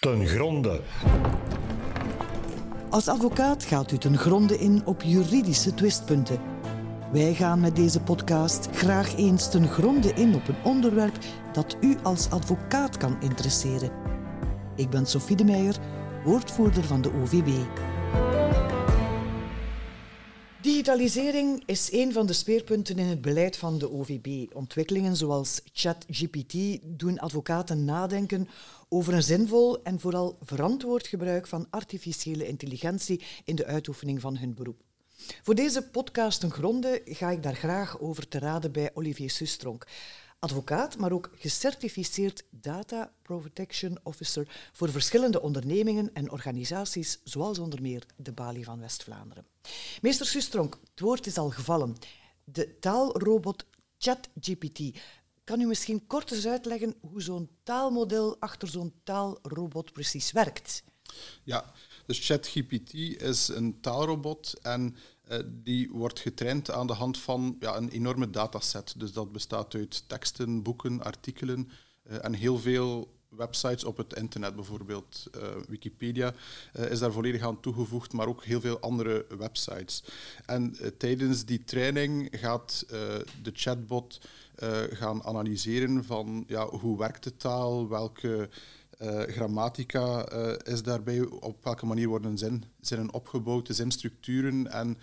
ten gronde. Als advocaat gaat u ten gronde in op juridische twistpunten. Wij gaan met deze podcast graag eens ten gronde in op een onderwerp dat u als advocaat kan interesseren. Ik ben Sophie de Meijer, woordvoerder van de OVB. Digitalisering is een van de speerpunten in het beleid van de OVB. Ontwikkelingen zoals ChatGPT doen advocaten nadenken over een zinvol en vooral verantwoord gebruik van artificiële intelligentie in de uitoefening van hun beroep. Voor deze podcast een gronde ga ik daar graag over te raden bij Olivier Sustronk advocaat, maar ook gecertificeerd Data Protection Officer voor verschillende ondernemingen en organisaties, zoals onder meer de Bali van West-Vlaanderen. Meester Sustronk, het woord is al gevallen. De taalrobot ChatGPT. Kan u misschien kort eens uitleggen hoe zo'n taalmodel achter zo'n taalrobot precies werkt? Ja, dus ChatGPT is een taalrobot en die wordt getraind aan de hand van ja, een enorme dataset. Dus dat bestaat uit teksten, boeken, artikelen uh, en heel veel websites op het internet, bijvoorbeeld uh, Wikipedia, is daar volledig aan toegevoegd, maar ook heel veel andere websites. En tijdens die training gaat de chatbot gaan analyseren van ja, hoe werkt de taal, welke grammatica is daarbij, op welke manier worden zin, zinnen opgebouwd, de zinstructuren en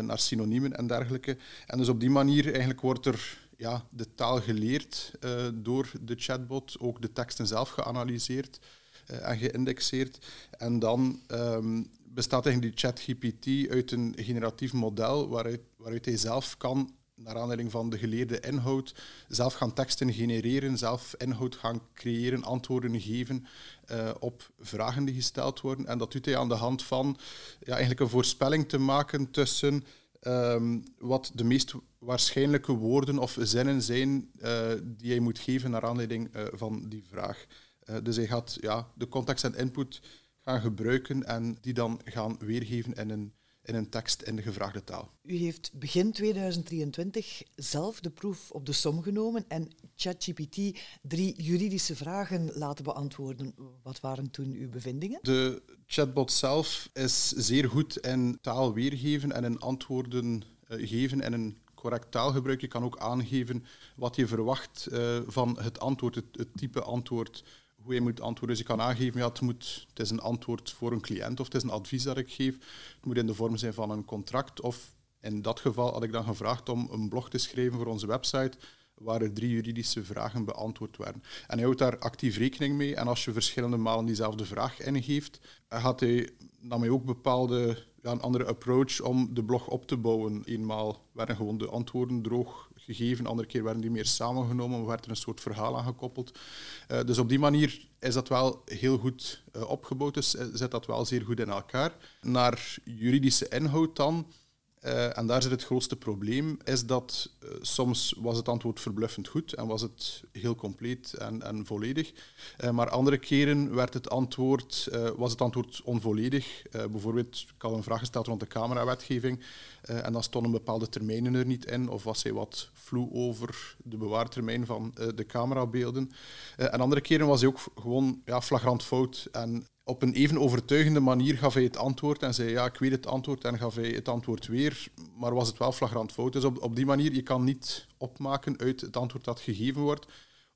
naar synoniemen en dergelijke. En dus op die manier eigenlijk wordt er ja, de taal geleerd door de chatbot, ook de teksten zelf geanalyseerd en geïndexeerd. En dan um, bestaat eigenlijk die ChatGPT uit een generatief model waaruit, waaruit hij zelf kan naar aanleiding van de geleerde inhoud, zelf gaan teksten genereren, zelf inhoud gaan creëren, antwoorden geven uh, op vragen die gesteld worden. En dat doet hij aan de hand van ja, eigenlijk een voorspelling te maken tussen um, wat de meest waarschijnlijke woorden of zinnen zijn uh, die hij moet geven naar aanleiding uh, van die vraag. dus hij gaat ja, de context en input gaan gebruiken en die dan gaan weergeven in een in een tekst in de gevraagde taal. U heeft begin 2023 zelf de proef op de som genomen en ChatGPT drie juridische vragen laten beantwoorden. Wat waren toen uw bevindingen? De chatbot zelf is zeer goed in taal weergeven en in antwoorden uh, geven en een correct taalgebruik. Je kan ook aangeven wat je verwacht uh, van het antwoord, het, het type antwoord hoe je moet antwoorden. Dus je kan aangeven, ja, het, moet, het is een antwoord voor een cliënt of het is een advies dat ik geef. Het moet in de vorm zijn van een contract. Of in dat geval had ik dan gevraagd om een blog te schrijven voor onze website waar er drie juridische vragen beantwoord werden. En hij houdt daar actief rekening mee. En als je verschillende malen diezelfde vraag ingeeft, gaat hij naar mij ook bepaalde ja, een andere approach om de blog op te bouwen. Eenmaal werden gewoon de antwoorden droog gegeven, andere keer werden die meer samengenomen, werd er een soort verhaal aan gekoppeld. Uh, dus op die manier is dat wel heel goed uh, opgebouwd, dus uh, zit dat wel zeer goed in elkaar. Naar juridische inhoud dan. Uh, en daar zit het grootste probleem, is dat uh, soms was het antwoord verbluffend goed en was het heel compleet en, en volledig. Uh, maar andere keren werd het antwoord, was het antwoord onvolledig. bijvoorbeeld, ik had een vraag gesteld rond de camerawetgeving en dan stonden bepaalde termijnen er niet in of was hij wat vloe over de bewaartermijn van de camerabeelden. en andere keren was hij ook gewoon ja, flagrant fout en op een even overtuigende manier gaf hij het antwoord en zei ja, ik weet het antwoord en gaf hij het antwoord weer, maar was het wel flagrant fout. Dus op, op die manier, je kan niet opmaken uit het antwoord dat gegeven wordt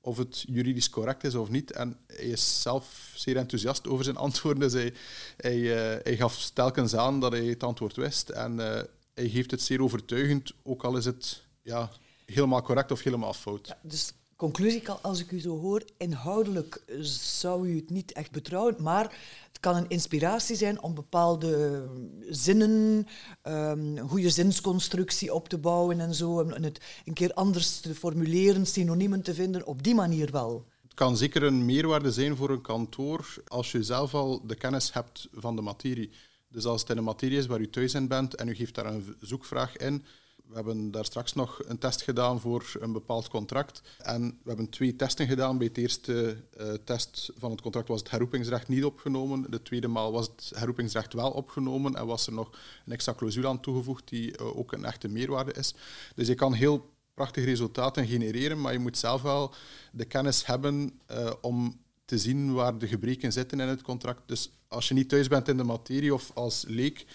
of het juridisch correct is of niet. En hij is zelf zeer enthousiast over zijn antwoorden. Dus hij, uh, hij gaf telkens aan dat hij het antwoord wist en uh, hij geeft het zeer overtuigend, ook al is het ja, helemaal correct of helemaal fout. Dus conclusie, als ik u zo hoor, inhoudelijk zou u het niet echt betrouwen, maar het kan een inspiratie zijn om bepaalde zinnen, um, goede zinsconstructie op te bouwen en zo, en het een keer anders te formuleren, synoniemen te vinden, op die manier wel. Het kan zeker een meerwaarde zijn voor een kantoor als je zelf al de kennis hebt van de materie. Dus als het een materie is waar u thuis in bent en u geeft daar een zoekvraag in, we hebben daar straks nog een test gedaan voor een bepaald contract. En we hebben twee testen gedaan. Bij het eerste uh, test van het contract was het herroepingsrecht niet opgenomen. De tweede maal was het herroepingsrecht wel opgenomen en was er nog een extra clausule aan toegevoegd die uh, ook een echte meerwaarde is. Dus je kan heel prachtige resultaten genereren, maar je moet zelf wel de kennis hebben uh, om te zien waar de gebreken zitten in het contract. Dus als je niet thuis bent in de materie of als leek,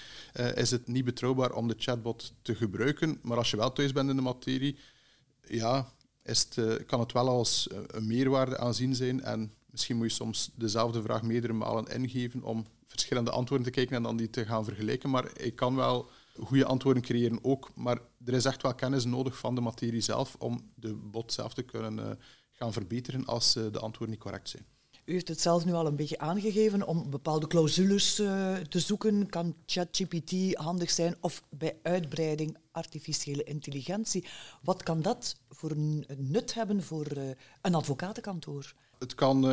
uh, is het niet betrouwbaar om de chatbot te gebruiken. Maar als je wel thuis bent in de materie, ja, uh, kan het wel als een meerwaarde aanzien zijn. En misschien moet je soms dezelfde vraag meerdere malen ingeven om verschillende antwoorden te kijken en dan die te gaan vergelijken. Maar ik kan wel goede antwoorden creëren ook. Maar er is echt wel kennis nodig van de materie zelf om de bot zelf te kunnen gaan verbeteren als de antwoorden niet correct zijn. U heeft het zelf nu al een beetje aangegeven om bepaalde clausules uh, te zoeken. Kan ChatGPT handig zijn of bij uitbreiding artificiële intelligentie? Wat kan dat voor een nut hebben voor een advocatenkantoor? Het kan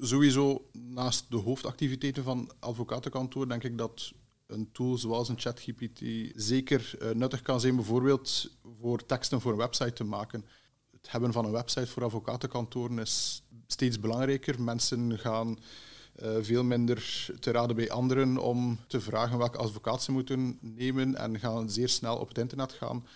sowieso naast de hoofdactiviteiten van advocatenkantoor, denk ik dat een tool zoals een ChatGPT zeker nuttig kan zijn, bijvoorbeeld voor teksten voor een website te maken. Het hebben van een website voor advocatenkantoren is steeds belangrijker. Mensen gaan uh, veel minder te raden bij anderen om te vragen welke advocaat ze moeten nemen en gaan zeer snel op het internet gaan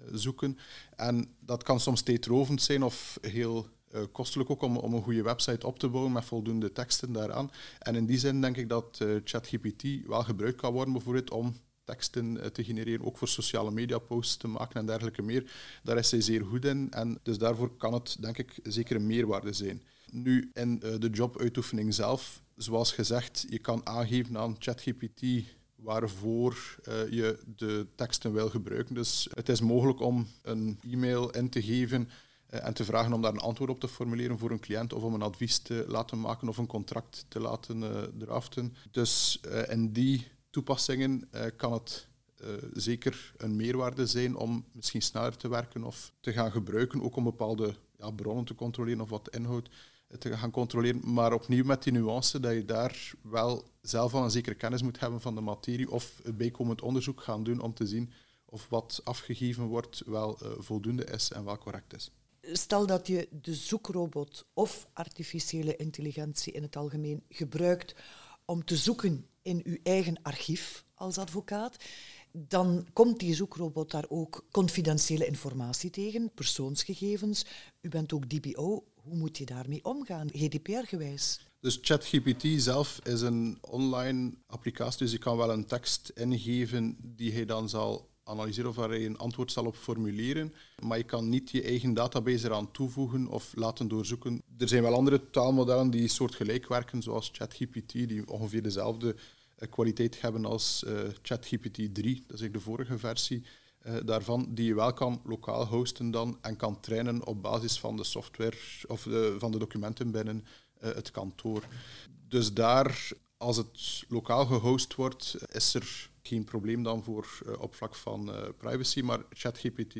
uh, zoeken. En dat kan soms tijdrovend zijn of heel uh, kostelijk ook om, om een goede website op te bouwen met voldoende teksten daaraan. En in die zin denk ik dat ChatGPT wel gebruikt kan worden bijvoorbeeld om teksten te genereren, ook voor sociale media posts te maken en dergelijke meer. Daar is zij zeer goed in en dus daarvoor kan het denk ik zeker een meerwaarde zijn. Nu, in de jobuitoefening zelf, zoals gezegd, je kan aangeven aan ChatGPT waarvoor uh, je de teksten wil gebruiken. Dus het is mogelijk om een e-mail in te geven eh, en te vragen om daar een antwoord op te formuleren voor een cliënt of om een advies te laten maken of een contract te laten uh, draften. Dus in die toepassingen kan het zeker een meerwaarde zijn om misschien sneller te werken of te gaan gebruiken, ook om bepaalde ja, bronnen te controleren of wat inhoud te gaan controleren. Maar opnieuw met die nuance dat je daar wel zelf al een zekere kennis moet hebben van de materie of het bijkomend onderzoek gaan doen om te zien of wat afgegeven wordt wel voldoende is en wel correct is stel dat je de zoekrobot of artificiële intelligentie in het algemeen gebruikt om te zoeken in uw eigen archief als advocaat, dan komt die zoekrobot daar ook confidentiële informatie tegen, persoonsgegevens. U bent ook DBO. Hoe moet je daarmee omgaan, GDPR-gewijs? Dus ChatGPT zelf is een online applicatie, dus je kan wel een tekst ingeven die hij dan zal analyseren of waar je een antwoord zal op formuleren. Maar je kan niet je eigen database eraan toevoegen of laten doorzoeken. Er zijn wel andere taalmodellen die soortgelijk werken, zoals ChatGPT, die ongeveer dezelfde eh, kwaliteit hebben als uh, ChatGPT 3. Dat is de vorige versie uh, daarvan, die je wel kan lokaal hosten dan en kan trainen op basis van de software of de, van de documenten binnen uh, het kantoor. Dus daar, als het lokaal gehost wordt, is er geen probleem dan voor uh, op vlak van privacy, maar ChatGPT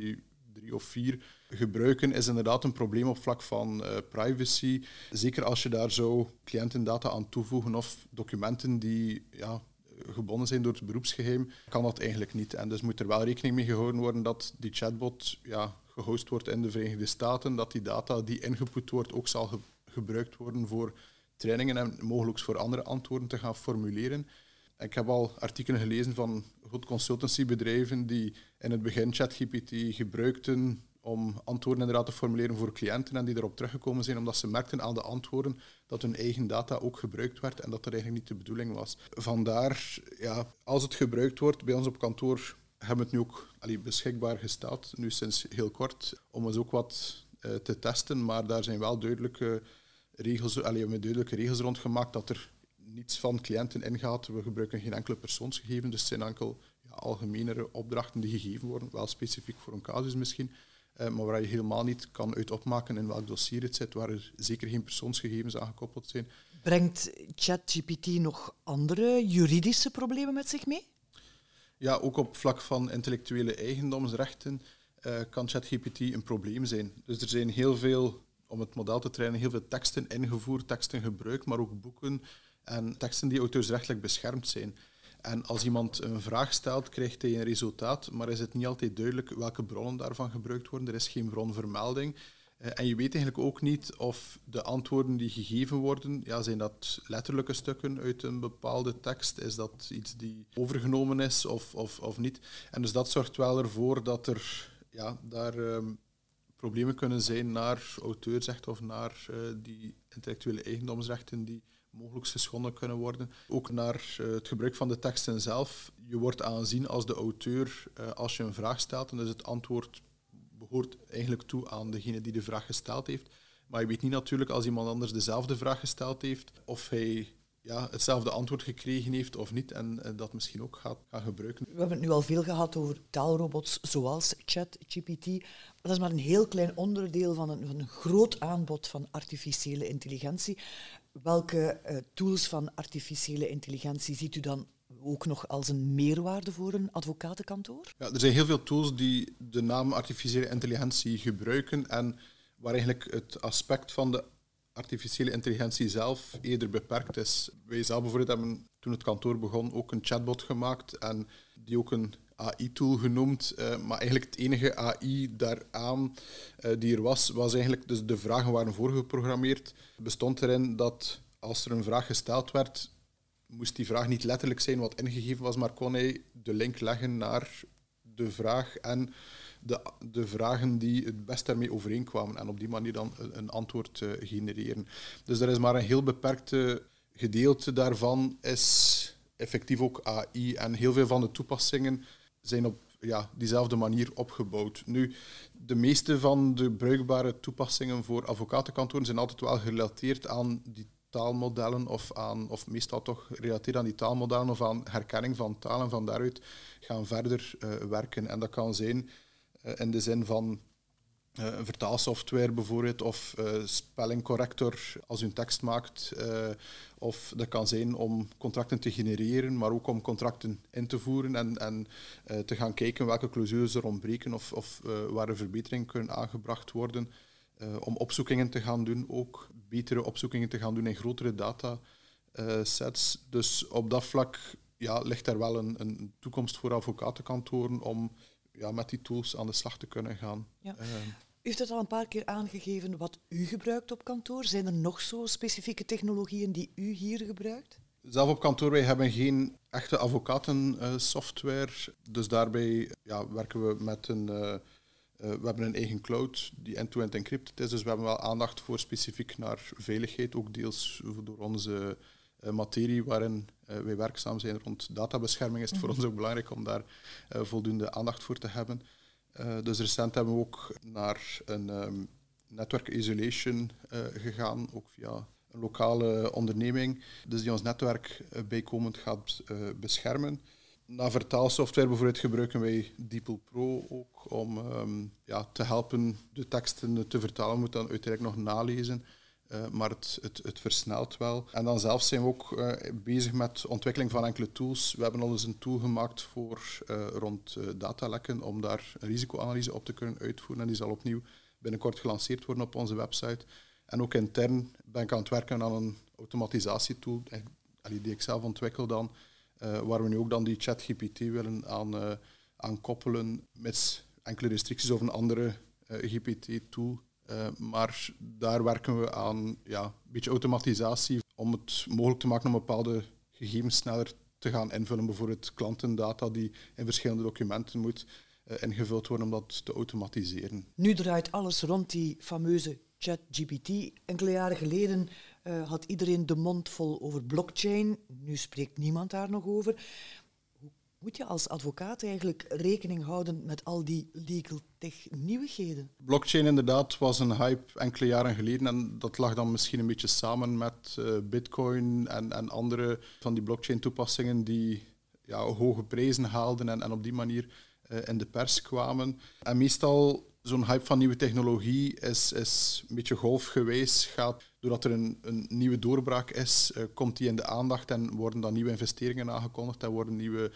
3 of 4 gebruiken is inderdaad een probleem op vlak van privacy. Zeker als je daar zo cliëntendata aan toevoegen of documenten die ja, gebonden zijn door het beroepsgeheim, kan dat eigenlijk niet. En dus moet er wel rekening mee gehouden worden dat die chatbot ja, gehost wordt in de Verenigde Staten, dat die data die ingepoet wordt ook zal ge gebruikt worden voor trainingen en mogelijk voor andere antwoorden te gaan formuleren. Ik heb al artikelen gelezen van goed consultancybedrijven die in het begin ChatGPT gebruikten om antwoorden inderdaad te formuleren voor cliënten en die erop teruggekomen zijn omdat ze merkten aan de antwoorden dat hun eigen data ook gebruikt werd en dat dat eigenlijk niet de bedoeling was. Vandaar, ja, als het gebruikt wordt bij ons op kantoor, hebben we het nu ook allee, beschikbaar gesteld, nu sinds heel kort, om eens ook wat uh, te testen, maar daar zijn wel duidelijke regels, allee, met duidelijke regels rond gemaakt dat er niets van cliënten ingaat. We gebruiken geen enkele persoonsgegevens, dus het zijn enkel ja, algemenere opdrachten die gegeven worden, wel specifiek voor een casus misschien, uh, maar waar je helemaal niet kan uit opmaken in welk dossier het zit, waar er zeker geen persoonsgegevens aan gekoppeld zijn. Brengt ChatGPT nog andere juridische problemen met zich mee? Ja, ook op vlak van intellectuele eigendomsrechten uh, kan ChatGPT een probleem zijn. Dus er zijn heel veel, om het model te trainen, heel veel teksten ingevoerd, teksten gebruikt, maar ook boeken en teksten die auteursrechtelijk beschermd zijn. En als iemand een vraag stelt, krijgt hij een resultaat, maar is het niet altijd duidelijk welke bronnen daarvan gebruikt worden. Er is geen bronvermelding. Uh, en je weet eigenlijk ook niet of de antwoorden die gegeven worden, ja, zijn dat letterlijke stukken uit een bepaalde tekst? Is dat iets die overgenomen is of, of, of niet? En dus dat zorgt wel ervoor dat er ja, daar um, problemen kunnen zijn naar auteursrechten of naar uh, die intellectuele eigendomsrechten die mogelijk geschonden kunnen worden. Ook naar uh, het gebruik van de teksten zelf. Je wordt aanzien als de auteur uh, als je een vraag stelt en dus het antwoord behoort eigenlijk toe aan degene die de vraag gesteld heeft. Maar je weet niet natuurlijk als iemand anders dezelfde vraag gesteld heeft of hij ja, hetzelfde antwoord gekregen heeft of niet en, en dat misschien ook gaat gaan gebruiken. We hebben het nu al veel gehad over taalrobots zoals ChatGPT. Dat is maar een heel klein onderdeel van een groot aanbod van artificiële intelligentie. Welke uh, tools van artificiële intelligentie ziet u dan ook nog als een meerwaarde voor een advocatenkantoor? Ja, er zijn heel veel tools die de naam artificiële intelligentie gebruiken en waar eigenlijk het aspect van de artificiële intelligentie zelf eerder beperkt is. Wij zelf bijvoorbeeld hebben toen het kantoor begon ook een chatbot gemaakt en die ook een AI-tool genoemd. Uh, maar eigenlijk het enige AI daaraan uh, die er was, was eigenlijk, dus de vragen waren voorgeprogrammeerd, bestond erin dat als er een vraag gesteld werd, moest die vraag niet letterlijk zijn wat ingegeven was, maar kon hij de link leggen naar de vraag en de, de vragen die het best daarmee overeenkwamen en op die manier dan een, antwoord uh, genereren. Dus er is maar een heel beperkte gedeelte daarvan is effectief ook AI en heel veel van de toepassingen zijn op ja, diezelfde manier opgebouwd. Nu, de meeste van de bruikbare toepassingen voor advocatenkantoren zijn altijd wel gerelateerd aan die taalmodellen of, aan, of meestal toch gerelateerd aan die taalmodellen of aan herkenning van talen. Van daaruit gaan verder uh, werken. En dat kan zijn uh, in de zin van een vertaalsoftware bijvoorbeeld, of uh, spellingcorrector als u een tekst maakt. Uh, of dat kan zijn om contracten te genereren, maar ook om contracten in te voeren en, en te gaan kijken welke clausules er ontbreken of, of waar er verbeteringen kunnen aangebracht worden. om opzoekingen te gaan doen, ook betere opzoekingen te gaan doen in grotere datasets. dus op dat vlak ja, ligt er wel een, een toekomst voor advocatenkantoren om ja, met die tools aan de slag te kunnen gaan. Ja. U heeft het al een paar keer aangegeven wat u gebruikt op kantoor. Zijn er nog zo specifieke technologieën die u hier gebruikt? Zelf op kantoor, wij hebben geen echte advocatensoftware. dus daarbij ja, werken we met een... Uh, uh, we hebben een eigen cloud die end-to-end encrypted is, dus we hebben wel aandacht voor specifiek naar veiligheid, ook deels door onze uh, materie waarin wij werkzaam zijn rond databescherming, is het voor mhm. ons ook belangrijk om daar voldoende aandacht voor te hebben. Uh, dus recent hebben we ook naar een um, network isolation uh, gegaan, ook via een lokale onderneming, dus die ons netwerk uh, bijkomend gaat beschermen. Na vertaalsoftware bijvoorbeeld gebruiken wij DeepL Pro ook om um, ja, te helpen de teksten te vertalen. We moeten dan uiteindelijk nog nalezen. Uh, maar het, het, het, versnelt wel. En dan zelf zijn we ook uh, bezig met ontwikkeling van enkele tools. We hebben al eens een tool gemaakt voor uh, rond datalekken om daar een risicoanalyse op te kunnen uitvoeren. En die zal opnieuw binnenkort gelanceerd worden op onze website. En ook intern ben ik aan het werken aan een automatisatietool, die ik zelf ontwikkel dan, waar we nu ook dan die ChatGPT willen aan, aan koppelen, met enkele restricties of een andere GPT-tool uh, maar daar werken we aan ja, een beetje automatisatie om het mogelijk te maken om bepaalde gegevens sneller te gaan invullen. Bijvoorbeeld klantendata die in verschillende documenten moet uh, ingevuld worden om dat te automatiseren. Nu draait alles rond die fameuze ChatGPT. Enkele jaren geleden uh, had iedereen de mond vol over blockchain. Nu spreekt niemand daar nog over moet je als advocaat eigenlijk rekening houden met al die legal tech nieuwigheden? Blockchain inderdaad was een hype enkele jaren geleden en dat lag dan misschien een beetje samen met uh, bitcoin en, en andere van die blockchain toepassingen die ja, hoge prijzen haalden en, en op die manier uh, in de pers kwamen. En meestal zo'n hype van nieuwe technologie is, is een beetje golfgewijs. Gaat, doordat er een, een nieuwe doorbraak is, uh, komt die in de aandacht en worden dan nieuwe investeringen aangekondigd en worden nieuwe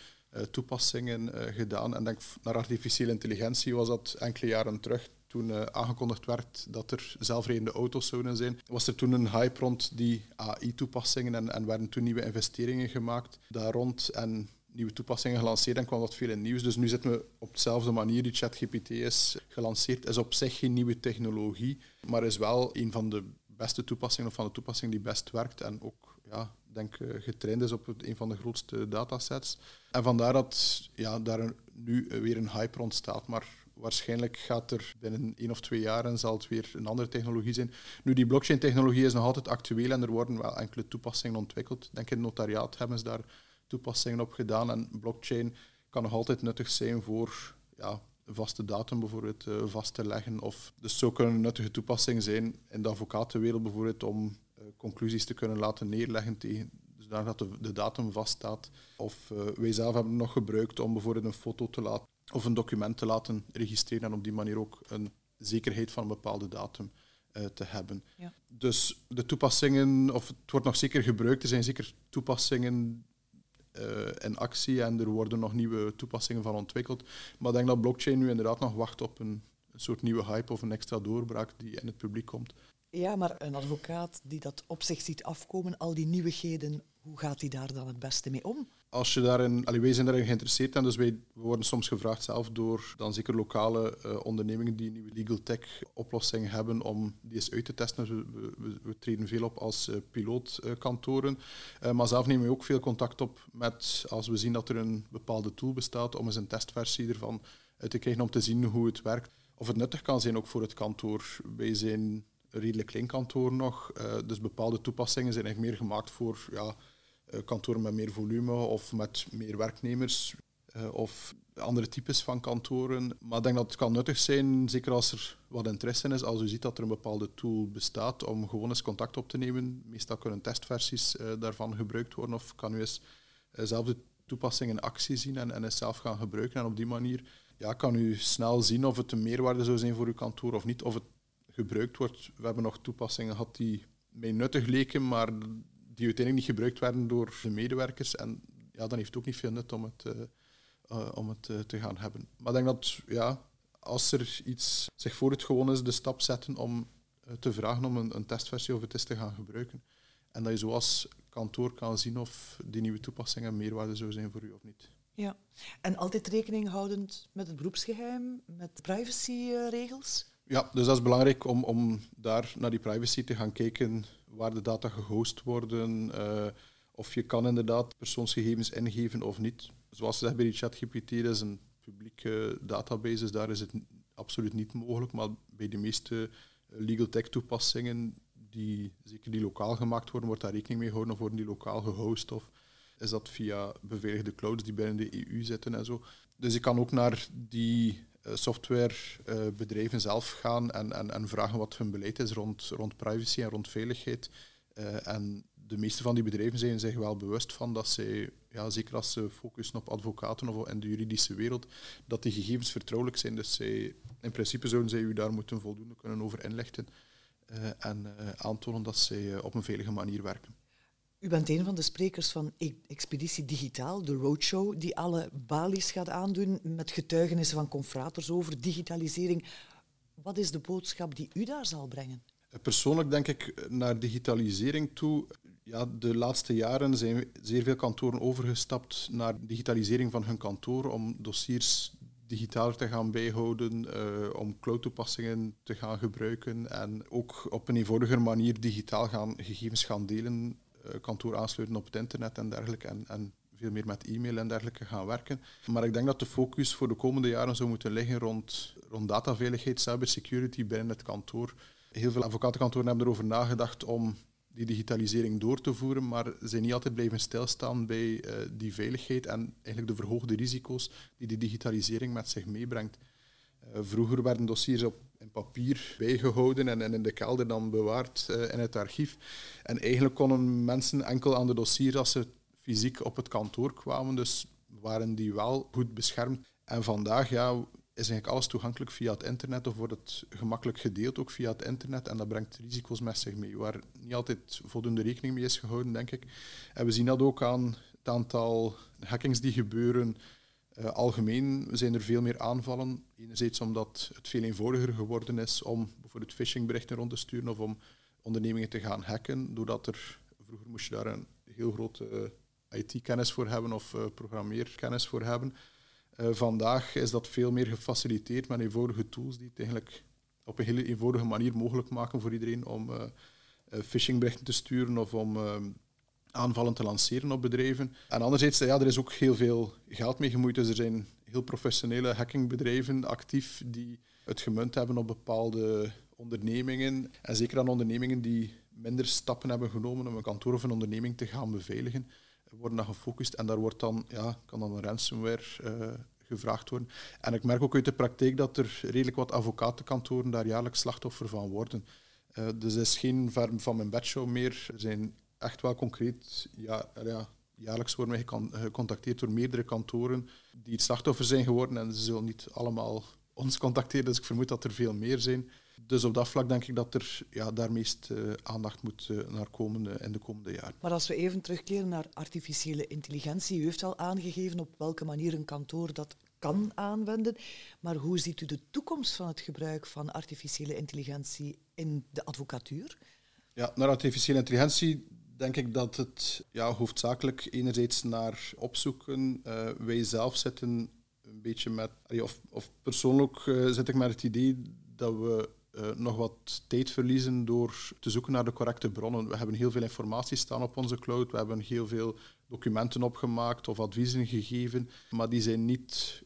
toepassingen uh, gedaan. En denk naar artificiële intelligentie was dat enkele jaren terug. Toen uh, aangekondigd werd dat er zelfrijdende auto's zouden zijn, was er toen een hype rond die AI-toepassingen en, en werden toen nieuwe investeringen gemaakt daar rond en nieuwe toepassingen gelanceerd en kwam dat veel in nieuws. Dus nu zitten we op dezelfde manier. Die ChatGPT is gelanceerd, is op zich geen nieuwe technologie, maar is wel een van de beste toepassingen of van de toepassingen die best werkt en ook ja, denk getraind is op een van de grootste datasets. En vandaar dat ja, daar nu weer een hype rond staat. Maar Waarschijnlijk gaat er binnen één of twee jaar zal het weer een andere technologie zijn. Nu, die blockchain-technologie is nog altijd actueel en er worden wel enkele toepassingen ontwikkeld. Ik denk in het notariaat hebben ze daar toepassingen op gedaan. En blockchain kan nog altijd nuttig zijn voor ja, vaste datum bijvoorbeeld uh, vast te leggen. Of dus zo kunnen nuttige toepassingen zijn in de advocatenwereld bijvoorbeeld om conclusies te kunnen laten neerleggen tegen zodat de, de datum vaststaat. Of uh, wij zelf hebben het nog gebruikt om bijvoorbeeld een foto te laten of een document te laten registreren en op die manier ook een zekerheid van een bepaalde datum te hebben. Ja. Dus de toepassingen, of het wordt nog zeker gebruikt, er zijn zeker toepassingen uh, in actie en er worden nog nieuwe toepassingen van ontwikkeld. Maar ik denk dat blockchain nu inderdaad nog wacht op een, een soort nieuwe hype of een extra doorbraak die in het publiek komt. Ja, maar een advocaat die dat op zich ziet afkomen, al die nieuwigheden, hoe gaat hij daar dan het beste mee om? Als je daarin, allee, wij zijn daarin geïnteresseerd en dus wij worden soms gevraagd zelf door dan zeker lokale uh, ondernemingen die nieuwe legal tech oplossingen hebben om die eens uit te testen. We, we, treden veel op als uh, pilootkantoren, uh, maar zelf nemen we ook veel contact op met als we zien dat er een bepaalde tool bestaat om eens een testversie ervan te krijgen om te zien hoe het werkt. Of het nuttig kan zijn ook voor het kantoor. Wij zijn redelijk klein kantoor nog, dus bepaalde toepassingen zijn eigenlijk meer gemaakt voor ja, eh, kantoren met meer volume of met meer werknemers eh, of andere types van kantoren. Maar ik denk dat het kan nuttig zijn, zeker als er wat interesse in is, als u ziet dat er een bepaalde tool bestaat om gewoon eens contact op te nemen. Meestal kunnen testversies daarvan gebruikt worden of kan u eens zelf de toepassing in actie zien en, en eens zelf gaan gebruiken. En op die manier ja, kan u snel zien of het een meerwaarde zou zijn voor uw kantoor of niet, of het gebruikt wordt. We hebben nog toepassingen gehad die mij nuttig leken, maar die uiteindelijk niet gebruikt werden door de medewerkers. En ja, dan heeft het ook niet veel nut om het, uh, uh, om het uh, te gaan hebben. Maar ik denk dat ja, als er iets zich voor het gewoon is, de stap zetten om te vragen om een, een, testversie of het is te gaan gebruiken. En dat je zoals kantoor kan zien of die nieuwe toepassingen meerwaarde zou zijn voor u of niet. Ja, en altijd rekening houdend met het beroepsgeheim, met privacyregels? Ja, dus dat is belangrijk om, om daar naar die privacy te gaan kijken waar de data gehost worden, uh, of je kan inderdaad persoonsgegevens ingeven of niet. Zoals ze zeggen bij die ChatGPT, dat is een publieke database, dus daar is het absoluut niet mogelijk, maar bij de meeste eh, legal tech toepassingen, die, zeker die lokaal gemaakt worden, wordt daar rekening mee gehouden of worden die lokaal gehost of is dat via beveiligde clouds die binnen de EU zitten en zo. Dus je kan ook naar die eh, softwarebedrijven zelf gaan en, en, en, vragen wat hun beleid is rond, rond privacy en rond veiligheid. Uh, en de meeste van die bedrijven zijn zich wel bewust van dat zij, ja, zeker als ze focussen op advocaten of in de juridische wereld, dat die gegevens vertrouwelijk zijn. Dus zij, in principe zouden zij u daar moeten voldoende kunnen over inlichten en aantonen dat zij op een veilige manier werken. U bent een van de sprekers van e- Expeditie Digitaal, de roadshow, die alle balies gaat aandoen met getuigenissen van confraters over digitalisering. Wat is de boodschap die u daar zal brengen? Persoonlijk denk ik naar digitalisering toe. Ja, de laatste jaren zijn zeer veel kantoren overgestapt naar digitalisering van hun kantoor om dossiers digitaal te gaan bijhouden, uh, om cloud-toepassingen te gaan gebruiken en ook op een eenvoudiger manier digitaal gaan, gegevens gaan delen eh, kantoor aansluiten op het internet en dergelijke. En, en veel meer met e-mail en dergelijke gaan werken. Maar ik denk dat de focus voor de komende jaren zou moeten liggen rond, rond dataveiligheid, cybersecurity binnen het kantoor. Heel veel advocatenkantoren hebben erover nagedacht om die digitalisering door te voeren, maar zijn niet altijd blijven stilstaan bij uh, die veiligheid en eigenlijk de verhoogde risico's die die digitalisering met zich meebrengt. Uh, vroeger werden dossiers op in papier bijgehouden en, in de kelder dan bewaard uh, in het archief. En eigenlijk konden mensen enkel aan de dossiers als ze fysiek op het kantoor kwamen, dus waren die wel goed beschermd. En vandaag ja, is eigenlijk alles toegankelijk via het internet of wordt het gemakkelijk gedeeld ook via het internet en dat brengt risico's met zich mee, waar niet altijd voldoende rekening mee is gehouden, denk ik. En we zien dat ook aan het aantal hackings die gebeuren uh, algemeen zijn er veel meer aanvallen. Enerzijds omdat het veel eenvoudiger geworden is om bijvoorbeeld phishingberichten rond te sturen of om ondernemingen te gaan hacken. Doordat er vroeger moest je daar een heel grote uh, IT-kennis voor hebben of uh, programmeerkennis voor hebben. vandaag is dat veel meer gefaciliteerd met eenvoudige tools die het eigenlijk op een hele eenvoudige manier mogelijk maken voor iedereen om phishingberichten te sturen of om aanvallen te lanceren op bedrijven. En anderzijds, ja, er is ook heel veel geld mee gemoeid, dus er zijn heel professionele hackingbedrijven actief die het gemunt hebben op bepaalde ondernemingen. En zeker aan ondernemingen die minder stappen hebben genomen om een kantoor of een onderneming te gaan beveiligen, worden dan gefocust. En daar wordt dan, ja, kan dan een ransomware uh, gevraagd worden. En ik merk ook uit de praktijk dat er redelijk wat advocatenkantoren daar jaarlijks slachtoffer van worden. Uh, dus het is geen verm van mijn bedshow meer. Er zijn echt wel concreet, ja, ja, jaarlijks worden wij gecontacteerd door meerdere kantoren die het slachtoffer zijn geworden. En ze zullen niet allemaal ons contacteren, dus ik vermoed dat er veel meer zijn. Dus op dat vlak denk ik dat er ja, daar meest uh, aandacht moet uh, naar komen uh, in de komende jaren. Maar als we even terugkeren naar artificiële intelligentie, u heeft al aangegeven op welke manier een kantoor dat kan aanwenden. Maar hoe ziet u de toekomst van het gebruik van artificiële intelligentie in de advocatuur? Ja, naar artificiële intelligentie denk ik dat het ja, hoofdzakelijk enerzijds naar opzoeken. wij zelf zitten een beetje met, of, of persoonlijk zit ik met het idee dat we uh, nog wat tijd verliezen door te zoeken naar de correcte bronnen. We hebben heel veel informatie staan op onze cloud, we hebben heel veel documenten opgemaakt of adviezen gegeven, maar die zijn niet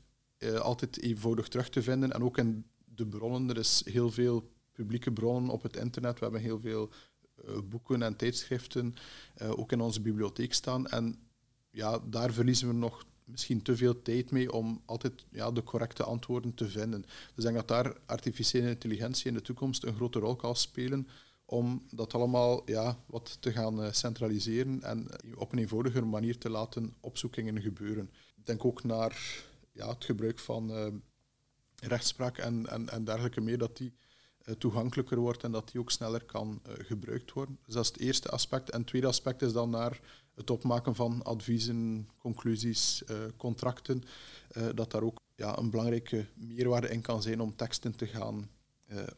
altijd eenvoudig terug te vinden. En ook in de bronnen, er is heel veel publieke bronnen op het internet, we hebben heel veel boeken en tijdschriften ook in onze bibliotheek staan. En ja, daar verliezen we nog misschien te veel tijd mee om altijd ja, de correcte antwoorden te vinden. Dus ik denk dat daar artificiële intelligentie in de toekomst een grote rol kan spelen om dat allemaal ja, wat te gaan eh, centraliseren en op een eenvoudiger manier te laten opzoekingen gebeuren. Ik denk ook naar ja, het gebruik van rechtspraak en, en, en dergelijke meer, dat die toegankelijker wordt en dat die ook sneller kan gebruikt worden. Dus dat is het eerste aspect. En het tweede aspect is dan naar het opmaken van adviezen, conclusies, uh, contracten, dat daar ook ja, een belangrijke meerwaarde in kan zijn om teksten te gaan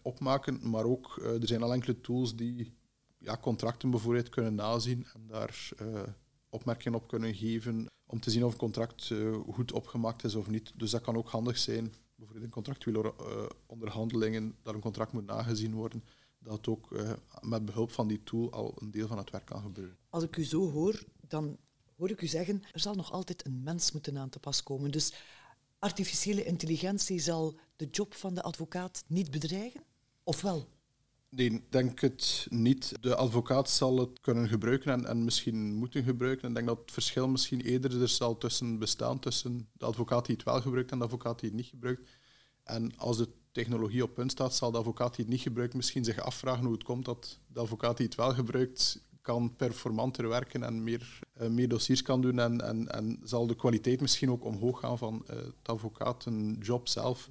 opmaken. Maar ook, er zijn al enkele tools die ja, contracten bijvoorbeeld kunnen nazien en daar opmerkingen op kunnen geven om te zien of een contract goed opgemaakt is of niet. Dus dat kan ook handig zijn, bijvoorbeeld in contractuele onderhandelingen, dat een contract moet nagezien worden dat ook uh, met behulp van die tool al een deel van het werk kan gebeuren. Als ik u zo hoor, dan hoor ik u zeggen, er zal nog altijd een mens moeten aan te pas komen. Dus artificiële intelligentie zal de job van de advocaat niet bedreigen? Of wel? Nee, denk het niet. De advocaat zal het kunnen gebruiken en, en misschien moeten gebruiken. Ik denk dat het verschil misschien eerder er zal tussen bestaan tussen de advocaat die het wel gebruikt en de advocaat die het niet gebruikt. En als de technologie op punt staat, zal de advocaat die het niet gebruikt misschien zich afvragen hoe het komt dat de advocaat die het wel gebruikt kan performanter werken en meer, uh, meer dossiers kan doen en, en, en zal de kwaliteit misschien ook omhoog gaan van uh, het advocatenjob zelf.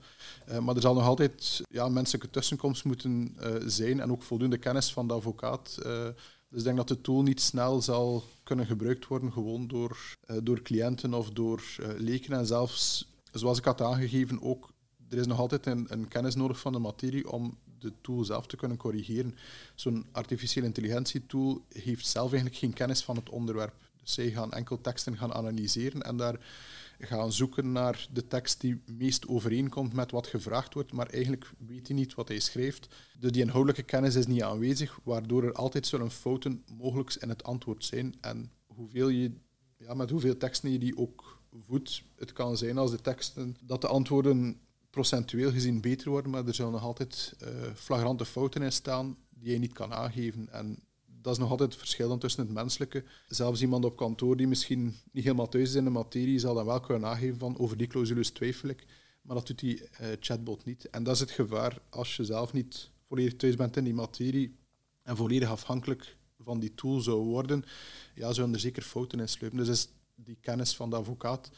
Uh, maar er zal nog altijd ja, menselijke tussenkomst moeten zijn en ook voldoende kennis van de advocaat. dus ik denk dat de tool niet snel zal kunnen gebruikt worden, gewoon door, door cliënten of door leken. En zelfs, zoals ik had aangegeven, ook er is nog altijd een, kennis nodig van de materie om de tool zelf te kunnen corrigeren. Zo'n artificiële intelligentie-tool heeft zelf eigenlijk geen kennis van het onderwerp. Dus zij gaan enkel teksten gaan analyseren en daar gaan zoeken naar de tekst die meest overeenkomt met wat gevraagd wordt, maar eigenlijk weet hij niet wat hij schrijft. Dus die inhoudelijke kennis is niet aanwezig, waardoor er altijd zullen fouten mogelijk in het antwoord zijn. En hoeveel je, ja, met hoeveel teksten je die ook voedt, het kan zijn als de teksten, dat de antwoorden procentueel gezien beter worden, maar er zullen nog altijd uh, flagrante fouten in staan die je niet kan aangeven. En dat is nog altijd het verschil dan tussen het menselijke. Zelfs iemand op kantoor die misschien niet helemaal thuis is in de materie, zal dan wel kunnen aangeven van over die clausules twijfel ik. Maar dat doet die uh, chatbot niet. En dat is het gevaar als je zelf niet volledig thuis bent in die materie en volledig afhankelijk van die tool zou worden, ja, zullen er zeker fouten in sluipen. Dus is die kennis van de advocaat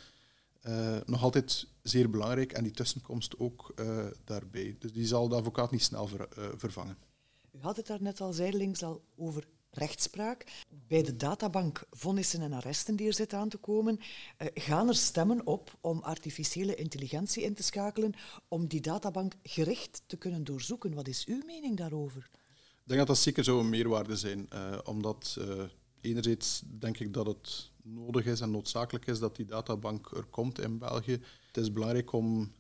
uh, nog altijd zeer belangrijk en die tussenkomst ook uh, daarbij. Dus die zal de advocaat niet snel ver, uh, vervangen. U had het daar net al zijdelings al over rechtspraak. Bij de databank vonnissen en arresten die er zit aan te komen, gaan er stemmen op om artificiële intelligentie in te schakelen om die databank gericht te kunnen doorzoeken. Wat is uw mening daarover? Ik denk dat dat zeker zou een meerwaarde zijn, omdat enerzijds denk ik dat het nodig is en noodzakelijk is dat die databank er komt in België. Het is belangrijk om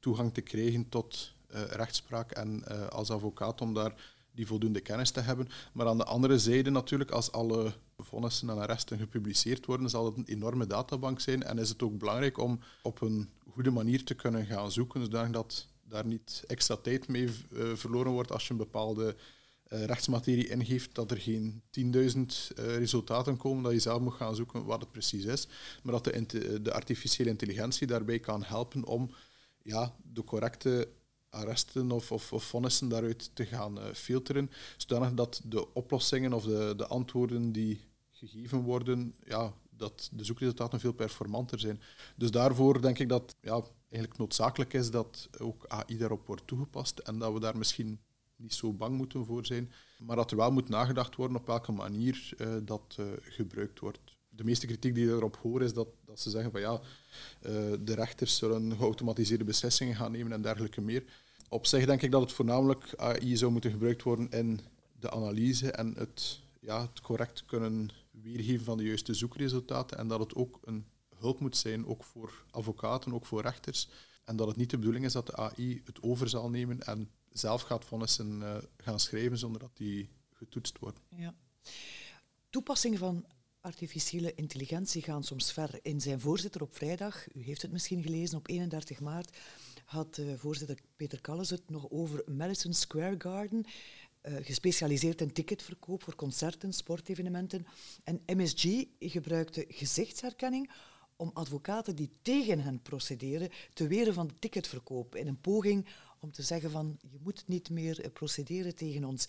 toegang te krijgen tot uh, rechtspraak en uh, als advocaat om daar die voldoende kennis te hebben. Maar aan de andere zijde natuurlijk, als alle vonnissen en arresten gepubliceerd worden, zal het een enorme databank zijn en is het ook belangrijk om op een goede manier te kunnen gaan zoeken, zodat daar niet extra tijd mee uh, verloren wordt als je een bepaalde rechtsmaterie ingeeft, dat er geen 10.000 uh, resultaten komen, dat je zelf moet gaan zoeken wat het precies is, maar dat de, de artificiële intelligentie daarbij kan helpen om ja, de correcte arresten of, of, vonnissen daaruit te gaan filteren, zodanig dat de oplossingen of de, de antwoorden die gegeven worden, ja, dat de zoekresultaten veel performanter zijn. Dus daarvoor denk ik dat ja, eigenlijk noodzakelijk is dat ook AI daarop wordt toegepast en dat we daar misschien niet zo bang moeten voor zijn, maar dat er wel moet nagedacht worden op welke manier uh, dat uh, gebruikt wordt. De meeste kritiek die ik erop hoor is dat, dat ze zeggen van ja, uh, de rechters zullen geautomatiseerde beslissingen gaan nemen en dergelijke meer. Op zich denk ik dat het voornamelijk AI zou moeten gebruikt worden in de analyse en het, ja, het correct kunnen weergeven van de juiste zoekresultaten en dat het ook een hulp moet zijn, ook voor advocaten, ook voor rechters. En dat het niet de bedoeling is dat de AI het over zal nemen en zelf gaat vonnissen uh, gaan schrijven zonder dat die getoetst worden. Ja. Toepassingen van artificiële intelligentie gaan soms ver. In zijn voorzitter op vrijdag, u heeft het misschien gelezen, op 31 maart had uh, voorzitter Peter Kalles het nog over Madison Square Garden, uh, gespecialiseerd in ticketverkoop voor concerten, sportevenementen. En MSG gebruikte gezichtsherkenning om advocaten die tegen hen procederen te weren van de ticketverkoop in een poging om te zeggen van je moet niet meer eh, procederen tegen ons.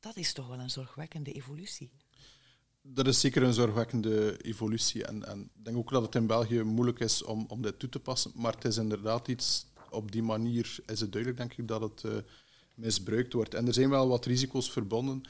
Dat is toch wel een zorgwekkende evolutie. Dat is zeker een zorgwekkende evolutie. En, ik denk ook dat het in België moeilijk is om, om dit toe te passen. Maar het is inderdaad iets, op die manier is het duidelijk, denk ik, dat het uh, misbruikt wordt. En er zijn wel wat risico's verbonden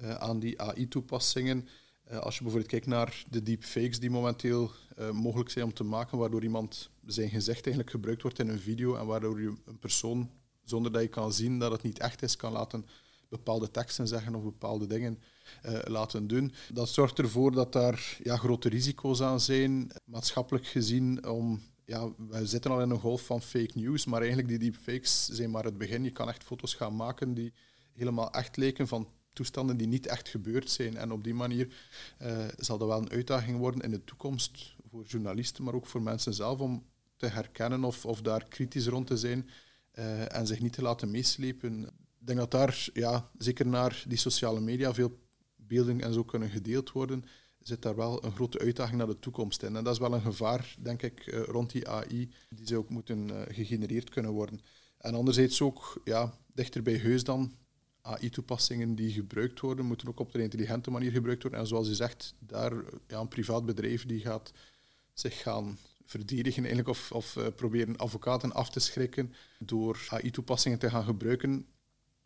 uh, aan die AI-toepassingen. Als je bijvoorbeeld kijkt naar de deepfakes die momenteel mogelijk zijn om te maken, waardoor iemand zijn gezicht eigenlijk gebruikt wordt in een video en waardoor je een persoon, zonder dat je kan zien dat het niet echt is, kan laten bepaalde teksten zeggen of bepaalde dingen uh, laten doen. Dat zorgt ervoor dat daar ja, grote risico's aan zijn, maatschappelijk gezien, om ja, we zitten al in een golf van fake news, maar eigenlijk die deepfakes zijn maar het begin. Je kan echt foto's gaan maken die helemaal echt leken van toestanden die niet echt gebeurd zijn. En op die manier uh, zal dat wel een uitdaging worden in de toekomst voor journalisten, maar ook voor mensen zelf om te herkennen of, of daar kritisch rond te zijn uh, en zich niet te laten meeslepen. Ik denk dat daar, ja, zeker naar die sociale media, veel beelden en zo kunnen gedeeld worden zit daar wel een grote uitdaging naar de toekomst in. En dat is wel een gevaar, denk ik, eh, rond die AI, die zou ook moeten uh, gegenereerd kunnen worden. En anderzijds ook ja, dichter bij huis dan AI-toepassingen die gebruikt worden, moeten ook op de intelligente manier gebruikt worden. En zoals u zegt, daar ja, een privaat bedrijf die gaat zich gaan verdedigen eigenlijk, of, of uh, proberen advocaten af te schrikken door AI-toepassingen te gaan gebruiken.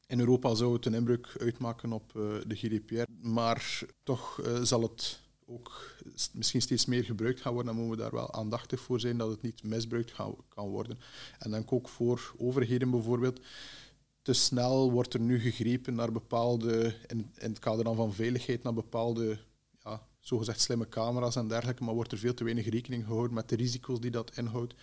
In Europa zou het een inbreuk uitmaken op de GDPR, maar toch zal het ook misschien steeds meer gebruikt gaan worden, dan moeten we daar wel aandachtig voor zijn dat het niet misbruikt kan worden. En dan ook voor overheden bijvoorbeeld. Te snel wordt er nu gegrepen naar bepaalde, in, in het kader dan van veiligheid, naar bepaalde zogezegd slimme camera's en dergelijke, maar wordt er veel te weinig rekening gehouden met de risico's die dat inhoudt.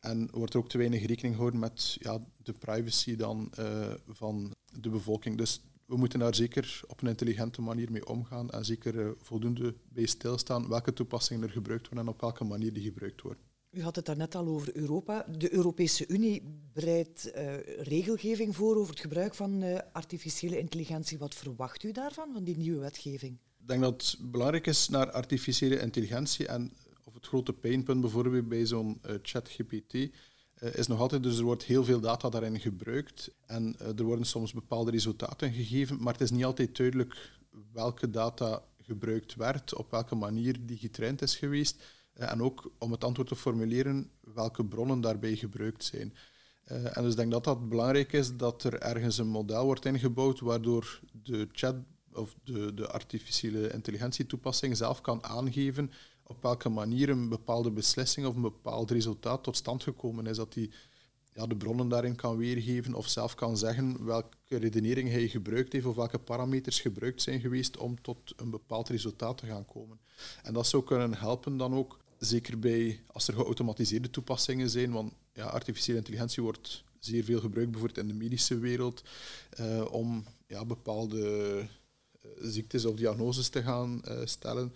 En wordt er ook te weinig rekening gehouden met ja, de privacy dan, uh, van de bevolking. Dus we moeten daar zeker op een intelligente manier mee omgaan en zeker uh, voldoende bij stilstaan welke toepassingen er gebruikt worden en op welke manier die gebruikt worden. U had het daarnet al over Europa. De Europese Unie breidt uh, regelgeving voor over het gebruik van artificiële intelligentie. Wat verwacht u daarvan, van die nieuwe wetgeving? Ik denk dat het belangrijk is naar artificiële intelligentie en of het grote pijnpunt bijvoorbeeld bij zo'n uh, ChatGPT uh, is nog altijd, dus er wordt heel veel data daarin gebruikt en uh, er worden soms bepaalde resultaten gegeven, maar het is niet altijd duidelijk welke data gebruikt werd, op welke manier die getraind is geweest en ook om het antwoord te formuleren, welke bronnen daarbij gebruikt zijn. en dus ik denk dat dat belangrijk is dat er ergens een model wordt ingebouwd waardoor de chat of de, de artificiële intelligentietoepassing zelf kan aangeven op welke manier een bepaalde beslissing of een bepaald resultaat tot stand gekomen is. Dat hij ja, de bronnen daarin kan weergeven of zelf kan zeggen welke redenering hij gebruikt heeft of welke parameters gebruikt zijn geweest om tot een bepaald resultaat te gaan komen. En dat zou kunnen helpen dan ook, zeker bij als er geautomatiseerde toepassingen zijn, want ja, artificiële intelligentie wordt zeer veel gebruikt, bijvoorbeeld in de medische wereld, uh, om ja, bepaalde ziektes of diagnoses te gaan uh, stellen.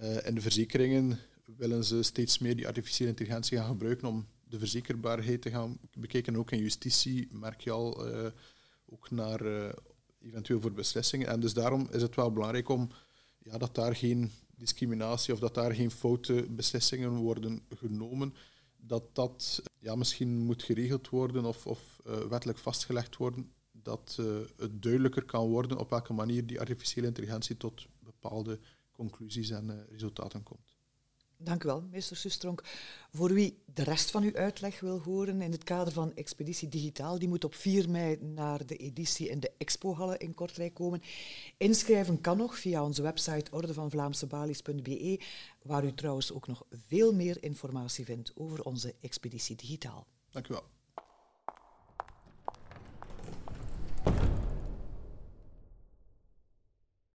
Uh, in de verzekeringen willen ze steeds meer die artificiële intelligentie gaan gebruiken om de verzekerbaarheid te gaan bekijken. Ook in justitie merk je al ook naar eventueel voor beslissingen. En dus daarom is het wel belangrijk om ja, dat daar geen discriminatie of dat daar geen foute beslissingen worden genomen. Dat dat ja, misschien moet geregeld worden of, of wettelijk vastgelegd worden. Dat uh, het duidelijker kan worden op welke manier die artificiële intelligentie tot bepaalde conclusies en uh, resultaten komt. Dank u wel, meester Sustronk. Voor wie de rest van uw uitleg wil horen in het kader van Expeditie Digitaal, die moet op 4 mei naar de editie in de Expohallen in Kortrijk komen. Inschrijven kan nog via onze website ordevanvlaamsebalies.be, waar u trouwens ook nog veel meer informatie vindt over onze Expeditie Digitaal. Dank u wel.